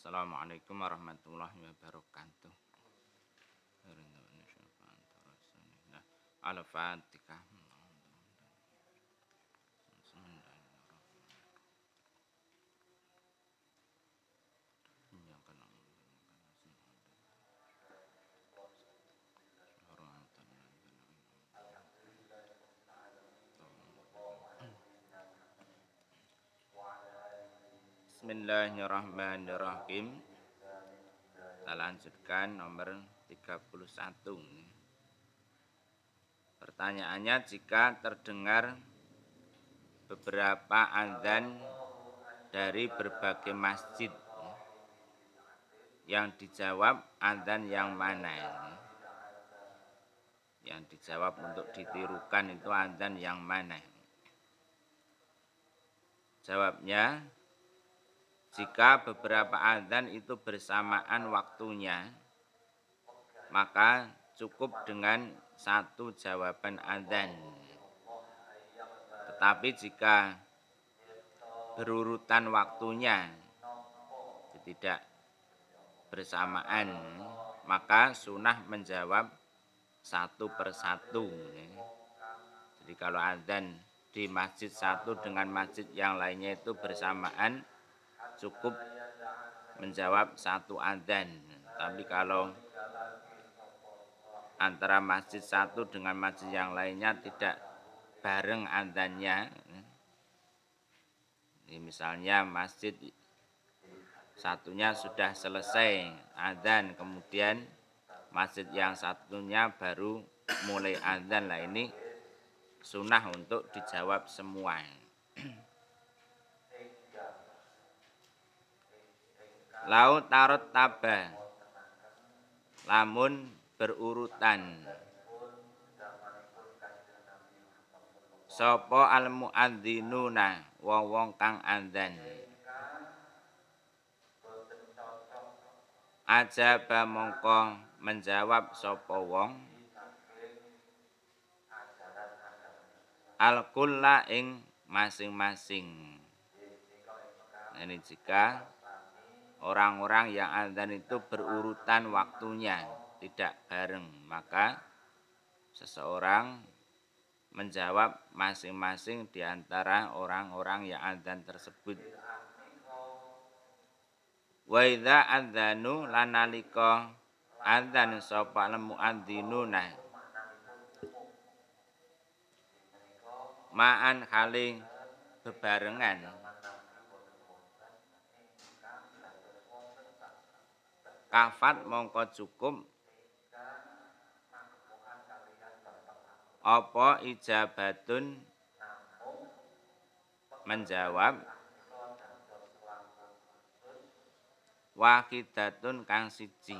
Assalamualaikum warahmatullahi wabarakatuh. Al-Fatihah. Bismillahirrahmanirrahim. Kita lanjutkan nomor 31. Pertanyaannya jika terdengar beberapa azan dari berbagai masjid yang dijawab azan yang mana yang dijawab untuk ditirukan itu azan yang mana jawabnya jika beberapa adzan itu bersamaan waktunya, maka cukup dengan satu jawaban adzan. Tetapi jika berurutan waktunya tidak bersamaan, maka sunnah menjawab satu persatu. Jadi kalau adzan di masjid satu dengan masjid yang lainnya itu bersamaan, cukup menjawab satu adzan. Tapi kalau antara masjid satu dengan masjid yang lainnya tidak bareng adzannya. Ini misalnya masjid satunya sudah selesai adzan, kemudian masjid yang satunya baru mulai adzan lah ini sunnah untuk dijawab semua. Lau tarot taba Lamun berurutan. Sopo al muadzzinuna wong wong kang adzan. Ajaba mongko menjawab sopo wong. Al kulla ing masing-masing. Ini jika orang-orang yang adzan itu berurutan waktunya, tidak bareng. Maka seseorang menjawab masing-masing di antara orang-orang yang adzan tersebut. Wa idza adzanu lanalika adzan sapa lemu adzinuna ma'an haling bebarengan kafat mongko cukup. Apa ijabatun? Menjawab. Wakidatun kang siji.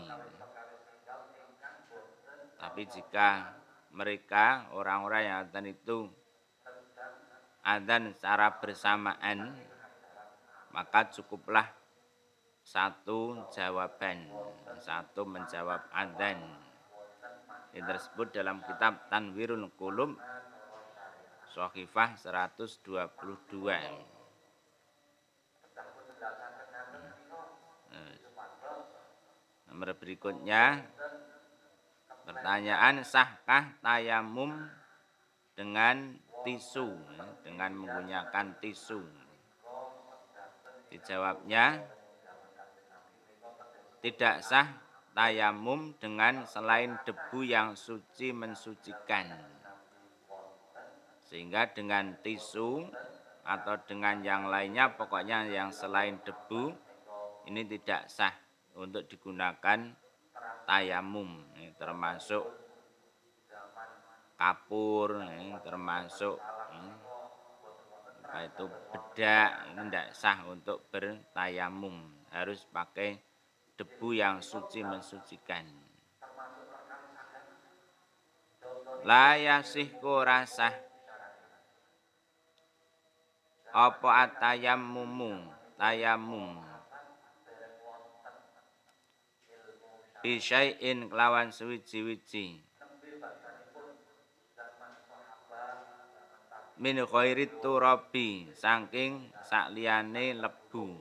Tapi jika mereka orang-orang yang adzan itu adzan secara bersamaan maka cukuplah satu jawaban, satu menjawab adzan. Ini tersebut dalam kitab Tanwirul Qulub Sohifah 122. Nomor berikutnya Pertanyaan sahkah tayamum dengan tisu dengan menggunakan tisu Dijawabnya tidak sah tayamum dengan selain debu yang suci mensucikan. Sehingga dengan tisu atau dengan yang lainnya pokoknya yang selain debu ini tidak sah untuk digunakan tayamum ini termasuk kapur ini termasuk ini, apa itu bedak ini tidak sah untuk bertayamum harus pakai debu yang suci mensucikan. La yasihku rasah. Apa atayammumu? Tayamum bisyai'in kelawan suwiji-wiji. Min khairit turabi saking sakliyane lebu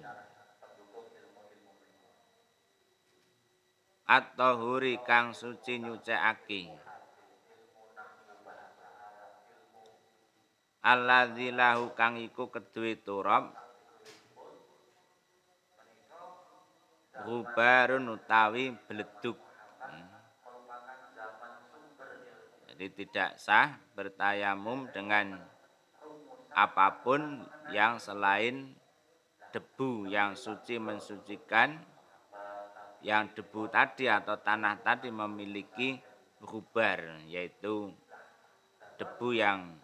at-tahuri kang suci nyucikake. Alladzi lahu kang iku kedue turab. Rubarun utawi bledug Jadi tidak sah bertayamum dengan apa pun yang selain debu yang suci mensucikan yang debu tadi atau tanah tadi memiliki rubar yaitu debu yang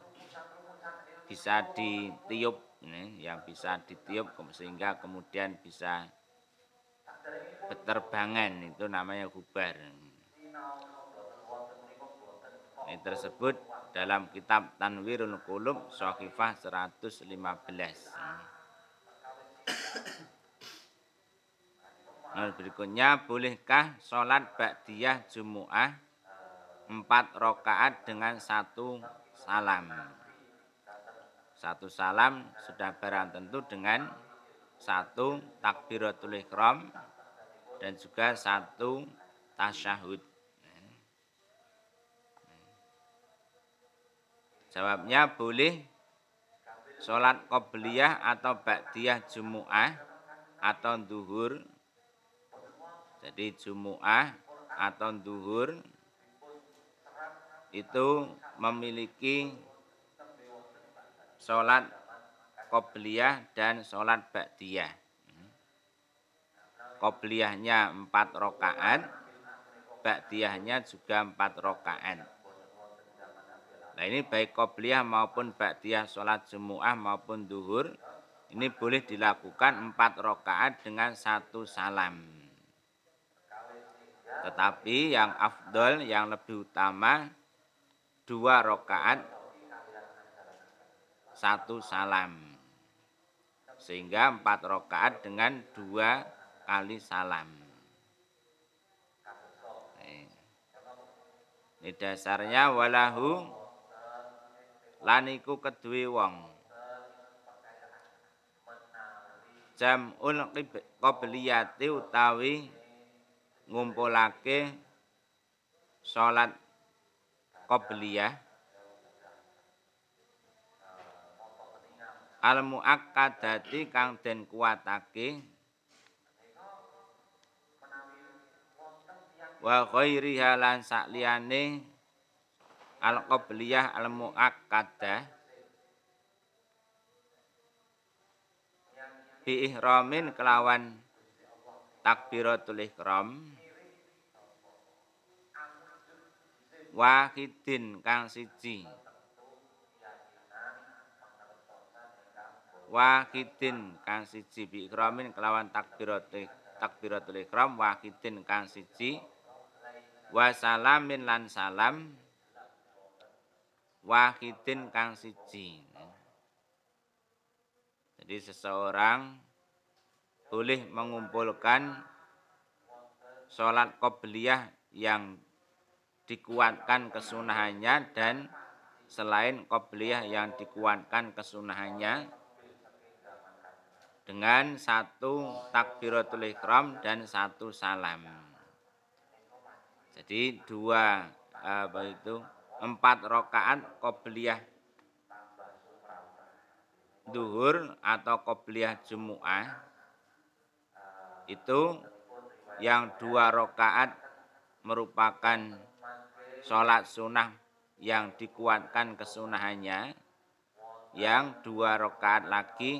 bisa ditiup yang bisa ditiup sehingga kemudian bisa beterbangan itu namanya rubar ini tersebut dalam kitab Tanwirul Qulub Sahifah 115 Nah, berikutnya, bolehkah sholat ba'diyah Jumu'ah empat rokaat dengan satu salam? Satu salam sudah barang tentu dengan satu takbiratul ikhram dan juga satu tasyahud. Jawabnya boleh sholat qobliyah atau ba'diyah Jumu'ah atau duhur jadi Jumu'ah atau duhur itu memiliki sholat qobliyah dan sholat ba'diyah. Qobliyahnya empat rokaat, ba'diyahnya juga empat rokaat. Nah ini baik qobliyah maupun ba'diyah sholat Jumu'ah maupun duhur ini boleh dilakukan empat rokaat dengan satu salam. Tetapi yang afdol, yang lebih utama dua rokaat satu salam. Sehingga empat rokaat dengan dua kali salam. Ini dasarnya walahu laniku kedue wong. Jam'ul qabliyati utawi ngumpulake salat qobliyah. Al muakkadati kang den kuatake wa ghairiha lan sakliyane al qobliyah al muakkadah bi ihramin kelawan takbiratul ihram. Wahidin kang siji. Wahidin kang siji. Bi ikramin kelawan takbiratul takbiratul ikram wahidin kang siji. Wa salamin lan salam. Wahidin kang siji. Jadi seseorang boleh mengumpulkan sholat qobliyah yang dikuatkan kesunahannya dan selain qobliyah yang dikuatkan kesunahannya dengan satu takbiratul ihram dan satu salam. Jadi dua apa itu empat rokaat qobliyah duhur atau qobliyah jumu'ah itu yang dua rokaat merupakan sholat sunnah yang dikuatkan kesunahannya. Yang dua rakaat lagi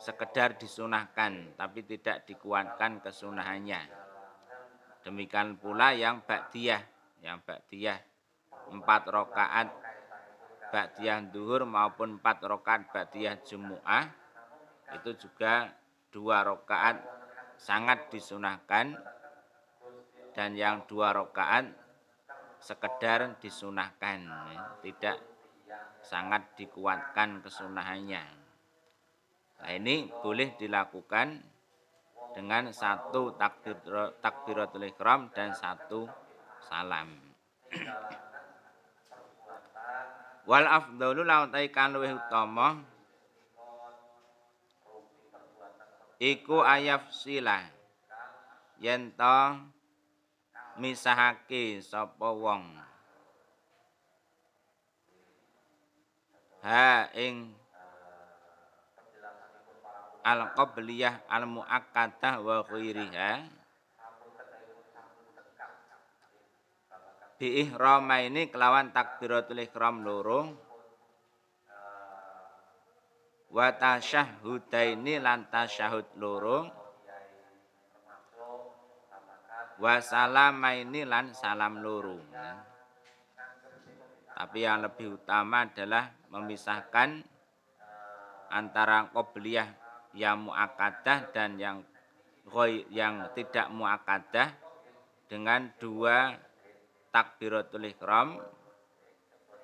sekedar disunahkan tapi tidak dikuatkan kesunahannya. Demikian pula yang ba'diyah yang ba'diyah empat rakaat ba'diyah duhur maupun empat rakaat ba'diyah jumu'ah itu juga dua rakaat sangat disunahkan dan yang dua rakaat sekedar disunahkan tidak sangat dikuatkan kesunahannya. Nah ini boleh dilakukan dengan satu takbir takbiratul ihram dan satu salam. Wal afdalu lautai kan luwih iku ayaf sila. Yen misahake sapa wong? Ha ing al qabliyah al muakkadah wa ghairiha. Bi ini kelawan takbiratul ihram loro wa tasyahhudaini lan tasyahud loro wa lan salam loro tapi yang lebih utama adalah memisahkan antara qobliyah yang muakadah dan yang yang tidak muakadah dengan dua takbiratul ihram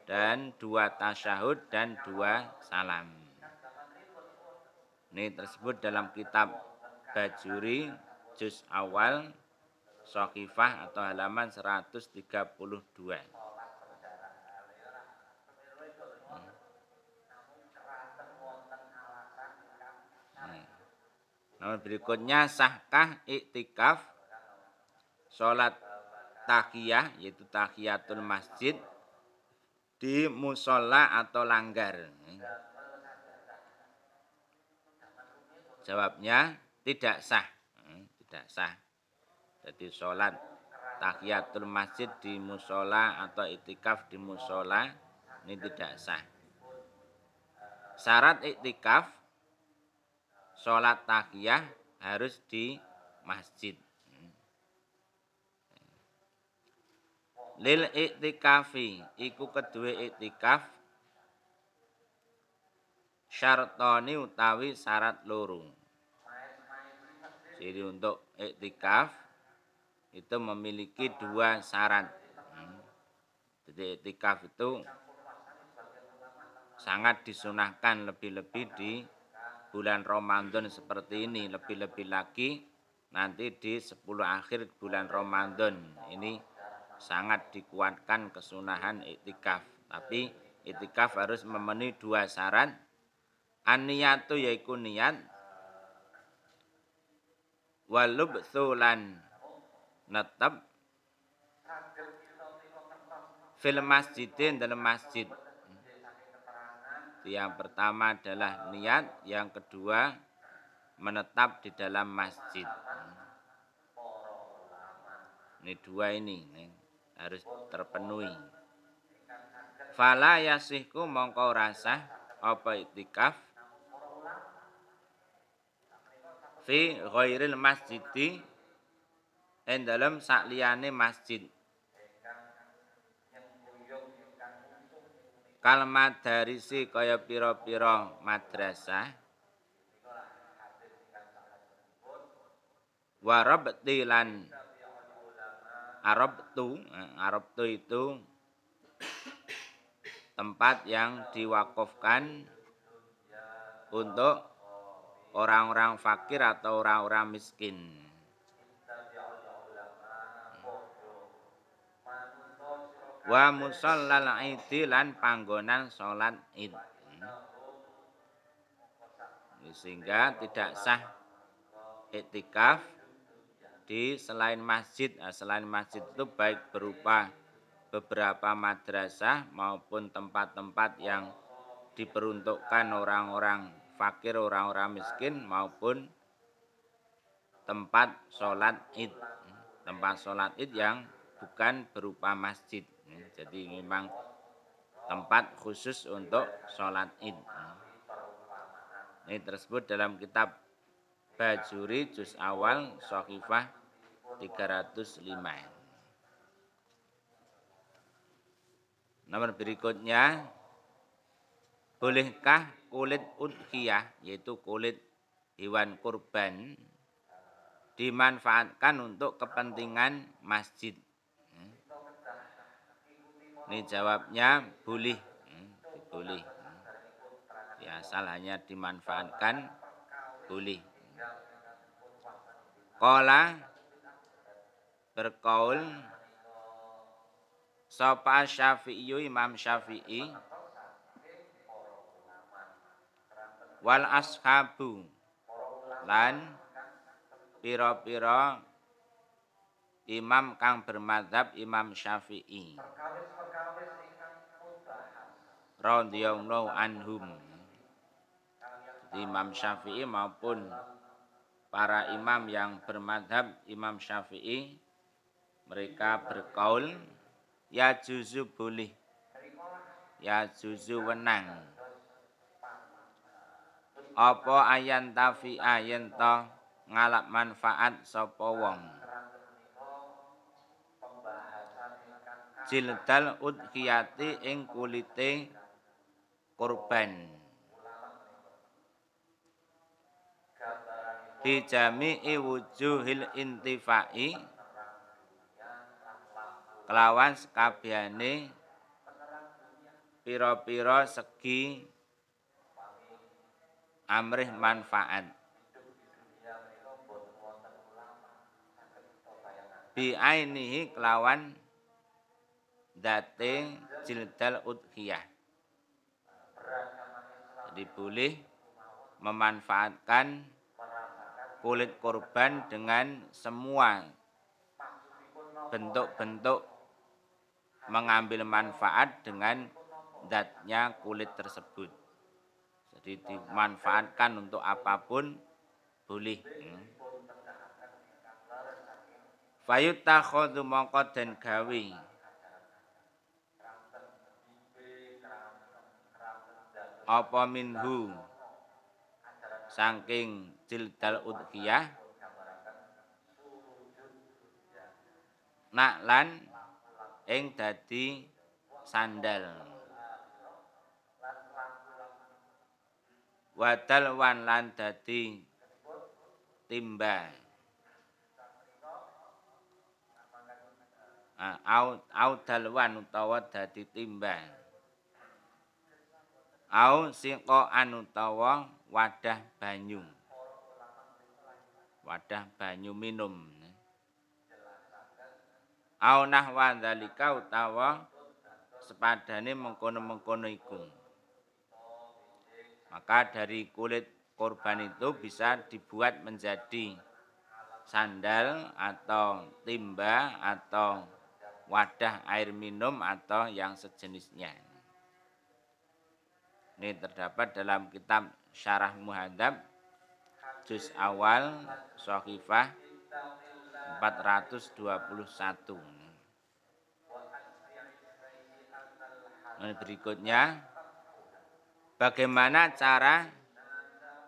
dan dua tasyahud dan dua salam. Ini tersebut dalam kitab Bajuri juz awal Sokifah atau halaman 132. Nomor berikutnya sahkah iktikaf sholat tahiyah yaitu tahiyatul masjid di musola atau langgar. Jawabnya tidak sah, tidak sah. Jadi sholat tahiyatul masjid di musola atau itikaf di musola ini tidak sah. Syarat iktikaf sholat takiyah harus di masjid. Lil iktikafi iku kedua iktikaf syartoni utawi syarat loro. Jadi untuk iktikaf itu memiliki dua syarat. Jadi iktikaf itu sangat disunahkan lebih-lebih di bulan Ramadan seperti ini lebih-lebih lagi nanti di 10 akhir bulan Ramadan ini sangat dikuatkan kesunahan iktikaf tapi iktikaf harus memenuhi dua syarat aniyatu yaitu niat. Walubthulan. Netep. Fil masjidin dalam masjid. Yang pertama adalah niat, yang kedua menetap di dalam masjid. Ini dua ini, harus terpenuhi. Fala yasihku mongkau rasa apa itikaf fi ghairil masjidi en dalam sakliyane masjid. Kal madarisi kaya pira-pira madrasah. Warabti lan arabtu eh, arabtu itu tempat yang diwakafkan untuk orang-orang fakir atau orang-orang miskin. wa musallal idi lan panggonan salat id sehingga tidak sah iktikaf di selain masjid. Nah, selain masjid itu baik berupa beberapa madrasah maupun tempat-tempat yang diperuntukkan orang-orang fakir, orang-orang miskin maupun tempat sholat id tempat sholat id yang bukan berupa masjid jadi memang tempat khusus untuk sholat id. Ini tersebut dalam kitab Bajuri Juz Awal Sokifah 305. Nomor berikutnya, bolehkah kulit udhiyah, yaitu kulit hewan kurban, dimanfaatkan untuk kepentingan masjid? Ini jawabnya boleh, hmm, boleh. Ya, asal hanya dimanfaatkan boleh. Kola berkaul Sapa Syafi'i Imam Syafi'i wal ashabu lan pira-pira imam kang bermadhab Imam Syafi'i. Radhiyallahu anhum. Imam Syafi'i maupun para imam yang bermadhab Imam Syafi'i mereka berkaul ya juzu boleh ya juzu wenang apa ayan tafi ayen to ngalap manfaat sapa wong? Jildal udhiyati ing kulite korban bijami wujuhil intifai kelawan sekabehane pira-pira segi amrih manfaat bi ainihi kelawan date jildal udhiyah. Jadi boleh memanfaatkan kulit korban dengan semua bentuk-bentuk mengambil manfaat dengan datnya kulit tersebut. Dimanfaatkan untuk apa pun boleh. Hmm. Fayutakhadhu mongko den gawe apa minhu saking jildal udhiyah naklan ing dadi sandal wadal wan lan dadi timba au au dalwan utawa dadi timba au singko anutawa wadah banyu. Wadah banyu minum. Au nahwa dzalika utawa sepadane mengkono-mengkono iku maka dari kulit korban itu bisa dibuat menjadi sandal atau timba atau wadah air minum atau yang sejenisnya. Ini terdapat dalam kitab Syarah Muhadzab juz awal Sohifah 421. Ini berikutnya bagaimana cara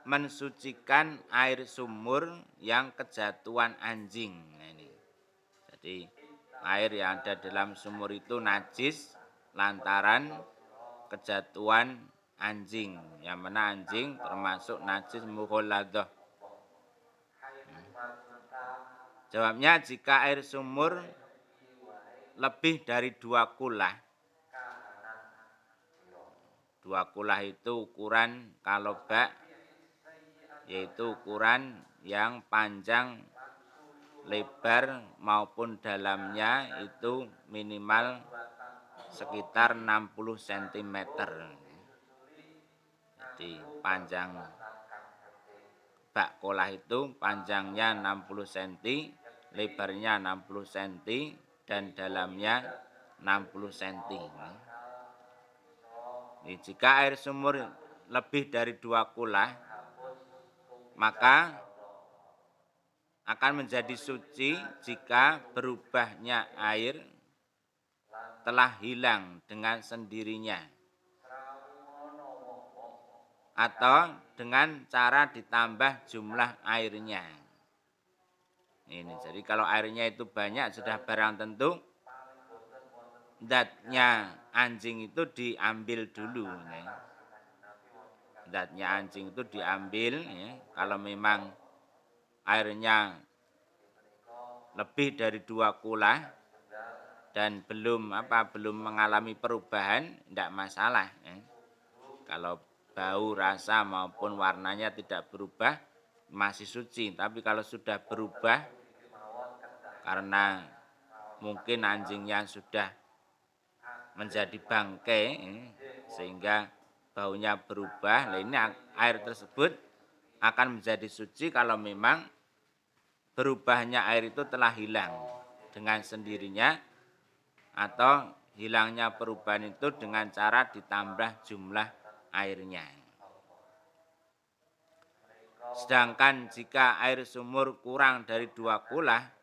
mensucikan air sumur yang kejatuhan anjing. Nah, ini. Jadi air yang ada dalam sumur itu najis lantaran kejatuhan anjing yang mana anjing termasuk najis mughaladah jawabnya jika air sumur lebih dari dua kulah dua kulah itu ukuran kalobak yaitu ukuran yang panjang lebar maupun dalamnya itu minimal sekitar 60 cm jadi panjang bak kolah itu panjangnya 60 cm, lebarnya 60 cm dan dalamnya 60 cm. Jika air sumur lebih dari dua kulah, maka akan menjadi suci jika berubahnya air telah hilang dengan sendirinya atau dengan cara ditambah jumlah airnya. Ini jadi kalau airnya itu banyak sudah barang tentu datnya anjing itu diambil dulu. Ya. Datnya anjing itu diambil ya. Kalau memang airnya lebih dari dua kula dan belum apa belum mengalami perubahan tidak masalah ya. Kalau bau, rasa maupun warnanya tidak berubah masih suci. Tapi kalau sudah berubah karena mungkin anjingnya sudah menjadi bangkai sehingga baunya berubah. Nah, ini air tersebut akan menjadi suci kalau memang berubahnya air itu telah hilang dengan sendirinya atau hilangnya perubahan itu dengan cara ditambah jumlah airnya. Sedangkan jika air sumur kurang dari dua kulah,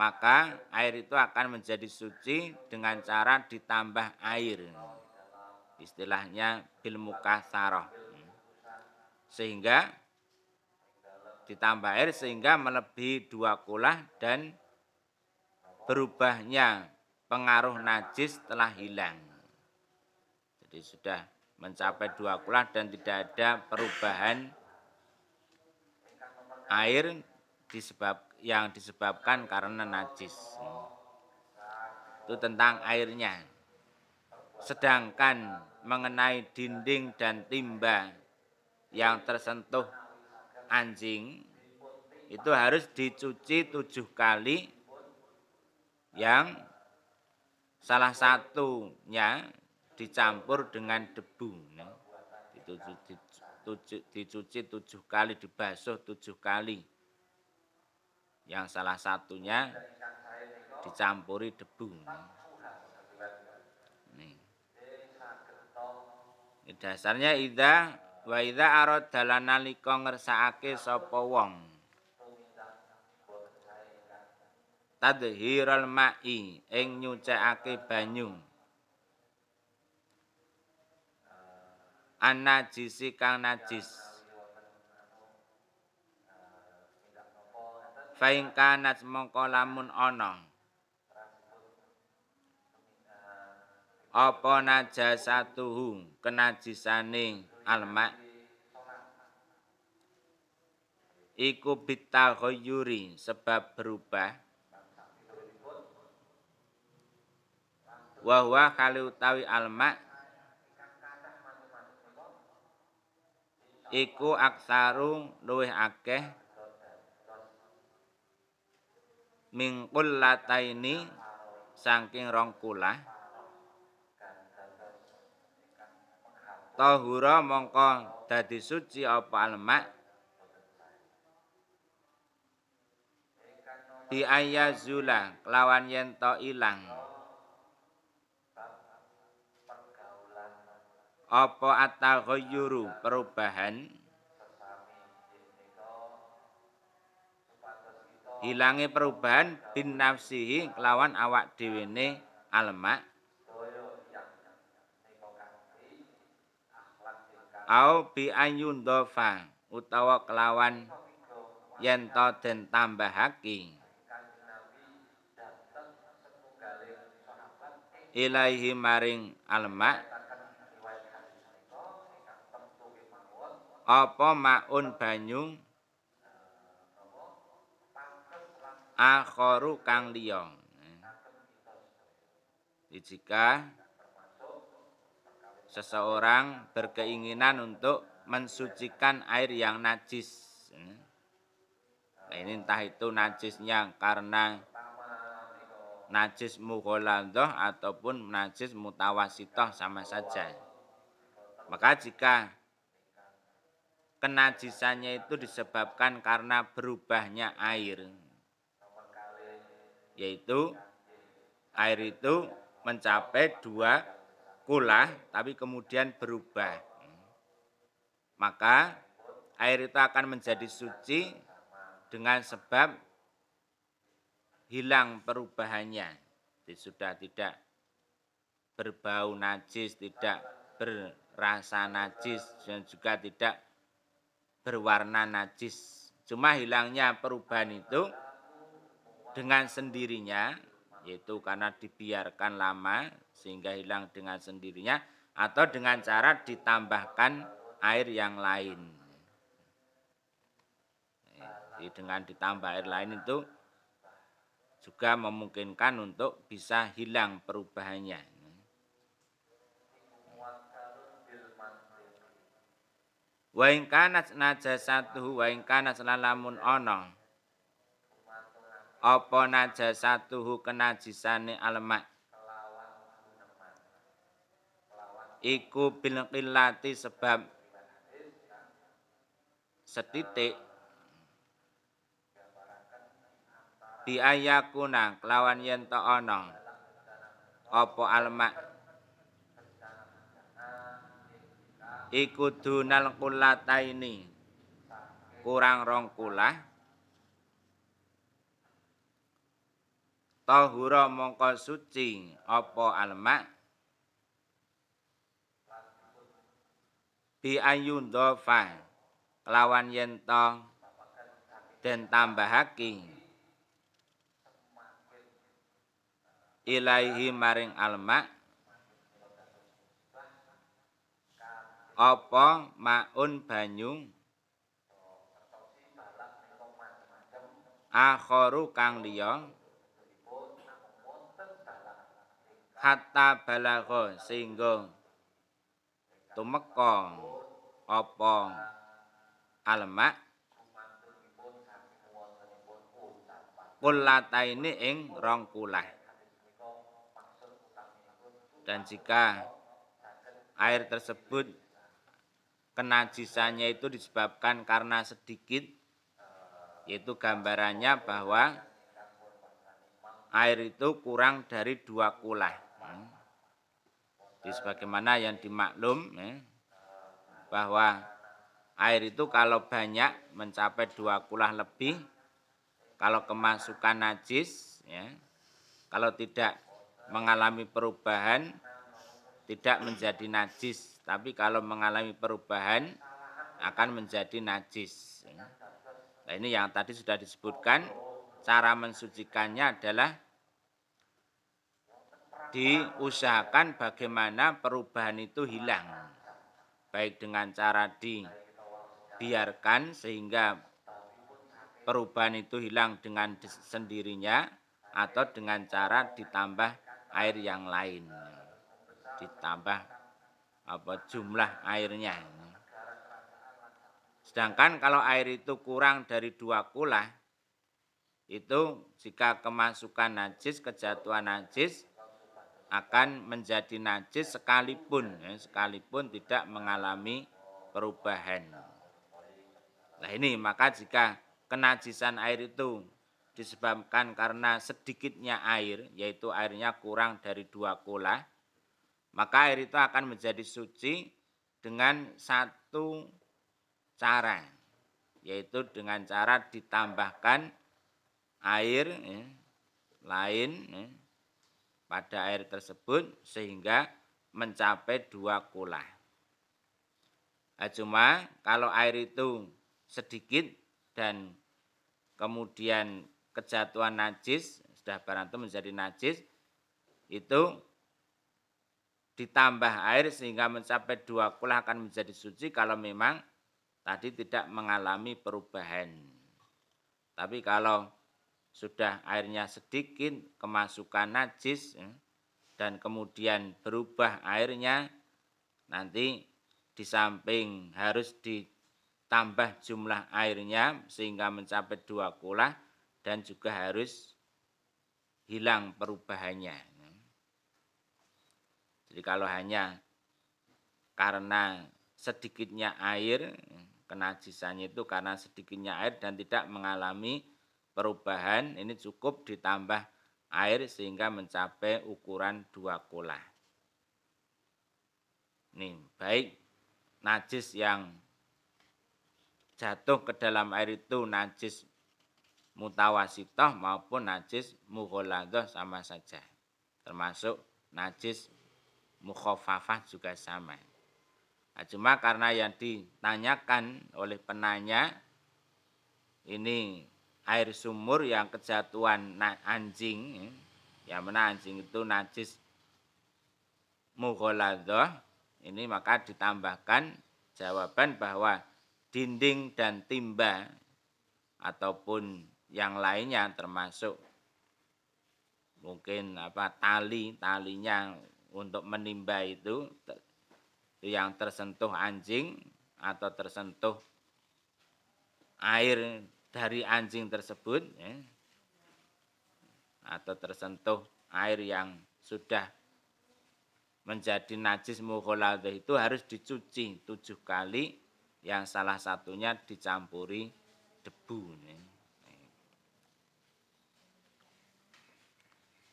maka air itu akan menjadi suci dengan cara ditambah air. Istilahnya bil mukasaroh. Sehingga ditambah air sehingga melebihi dua kulah dan berubahnya pengaruh najis telah hilang. Jadi sudah mencapai dua kulah dan tidak ada perubahan air disebab yang disebabkan karena najis. Itu tentang airnya. Sedangkan mengenai dinding dan timba yang tersentuh anjing itu harus dicuci tujuh kali yang salah satunya dicampur dengan debu dicuci, dicuci, tujuh kali dibasuh tujuh kali yang salah satunya dicampuri debu. Nih. dasarnya ida wa idza aradala nalika ngersakake sapa wong. Tadhiral ma'i ing nyucekake banyu. Anajisi kang najis Faing kanat mongko lamun ana. Apa najasatuhu kenajisane alma iku bitaghayyuri sebab berubah. Wa huwa kali utawi alma iku aksaru luwih akeh mingkul lataini saking rong kulah. Tahura mongko dadi suci apa alma bi ayazula kelawan yen to ilang. Apa ataghayyuru perubahan hilangi perubahan bin nafsihi kelawan awak dhewene alma au bi dofa utawa kelawan yen to den tambahake. Ilaihi maring alma apa maun banyu akharu kang liya jika seseorang berkeinginan untuk mensucikan air yang najis. Nah, ini entah itu najisnya karena najis mughaladhah ataupun najis mutawasitoh sama saja. Maka jika kenajisannya itu disebabkan karena berubahnya air, yaitu air itu mencapai dua kulah tapi kemudian berubah. Maka air itu akan menjadi suci dengan sebab hilang perubahannya. Jadi sudah tidak berbau najis, tidak berasa najis dan juga tidak berwarna najis. Cuma hilangnya perubahan itu dengan sendirinya yaitu karena dibiarkan lama sehingga hilang dengan sendirinya atau dengan cara ditambahkan air yang lain. Jadi dengan ditambah air lain itu juga memungkinkan untuk bisa hilang perubahannya. Wa in kanat najasatuhu wa in kanat lalamun ana apa najasatuhu kenajisane alma iku bil qillati sebab setitik bi ayakuna kelawan yen ta ana. Apa alma iku dunal kulataini kurang rong kulah tahura mongko suci apa alma bi ayundhafa kelawan yen ta den tambahake ilaihi maring alma apa maun banyu? Akharu kang liya hatta balagha sehingga tumeka apa alma kulataini ing rong kulah. Dan jika air tersebut kenajisannya itu disebabkan karena sedikit yaitu gambarannya bahwa air itu kurang dari dua kulah di sebagaimana yang dimaklum ya, bahwa air itu kalau banyak mencapai dua kulah lebih kalau kemasukan najis ya kalau tidak mengalami perubahan tidak menjadi najis, tapi kalau mengalami perubahan akan menjadi najis. Nah, ini yang tadi sudah disebutkan, cara mensucikannya adalah diusahakan bagaimana perubahan itu hilang. Baik dengan cara dibiarkan sehingga perubahan itu hilang dengan sendirinya atau dengan cara ditambah air yang lain ditambah apa jumlah airnya sedangkan kalau air itu kurang dari dua kulah itu jika kemasukan najis kejatuhan najis akan menjadi najis sekalipun ya, sekalipun tidak mengalami perubahan. Nah ini maka jika kenajisan air itu disebabkan karena sedikitnya air, yaitu airnya kurang dari dua kula, maka air itu akan menjadi suci dengan satu cara, yaitu dengan cara ditambahkan air ya, lain ya, pada air tersebut sehingga mencapai dua kula. Nah, cuma kalau air itu sedikit dan kemudian kejatuhan najis, sudah barang itu menjadi najis, itu ditambah air sehingga mencapai dua kulah akan menjadi suci kalau memang tadi tidak mengalami perubahan. Tapi kalau sudah airnya sedikit, kemasukan najis, ya, dan kemudian berubah airnya, nanti di samping harus ditambah jumlah airnya sehingga mencapai dua kulah, dan juga harus hilang perubahannya. Jadi kalau hanya karena sedikitnya air, kenajisannya itu karena sedikitnya air dan tidak mengalami perubahan, ini cukup ditambah air sehingga mencapai ukuran dua kola. Nih, baik najis yang jatuh ke dalam air itu najis mutawasitoh maupun najis mugholadoh sama saja. Termasuk najis mukhofafah juga sama. Nah, cuma karena yang ditanyakan oleh penanya ini air sumur yang kejatuhan anjing, yang mana anjing itu najis mugholadoh, ini maka ditambahkan jawaban bahwa dinding dan timba ataupun yang lainnya termasuk mungkin apa tali talinya untuk menimba itu yang tersentuh anjing atau tersentuh air dari anjing tersebut ya, atau tersentuh air yang sudah menjadi najis mughaladah itu harus dicuci tujuh kali yang salah satunya dicampuri debu. Ya.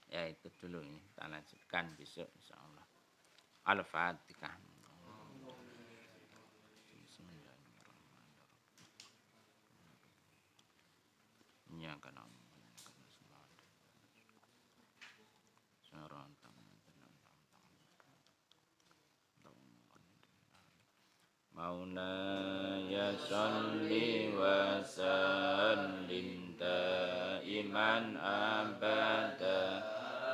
Ya itu dulu ini kita lanjutkan besok insya Allah. Al-Fatihah. Bismillahirrahmanirrahim. Ya kana Maulaya salli wa sallim daiman abada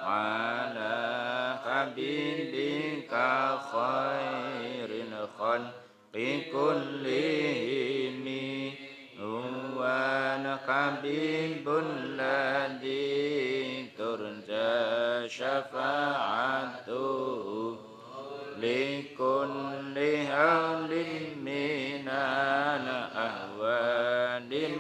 ala habibika khairil khalqi kullihim habibul ladzi turja syafa'atuhu likulli hawlin minal ahwali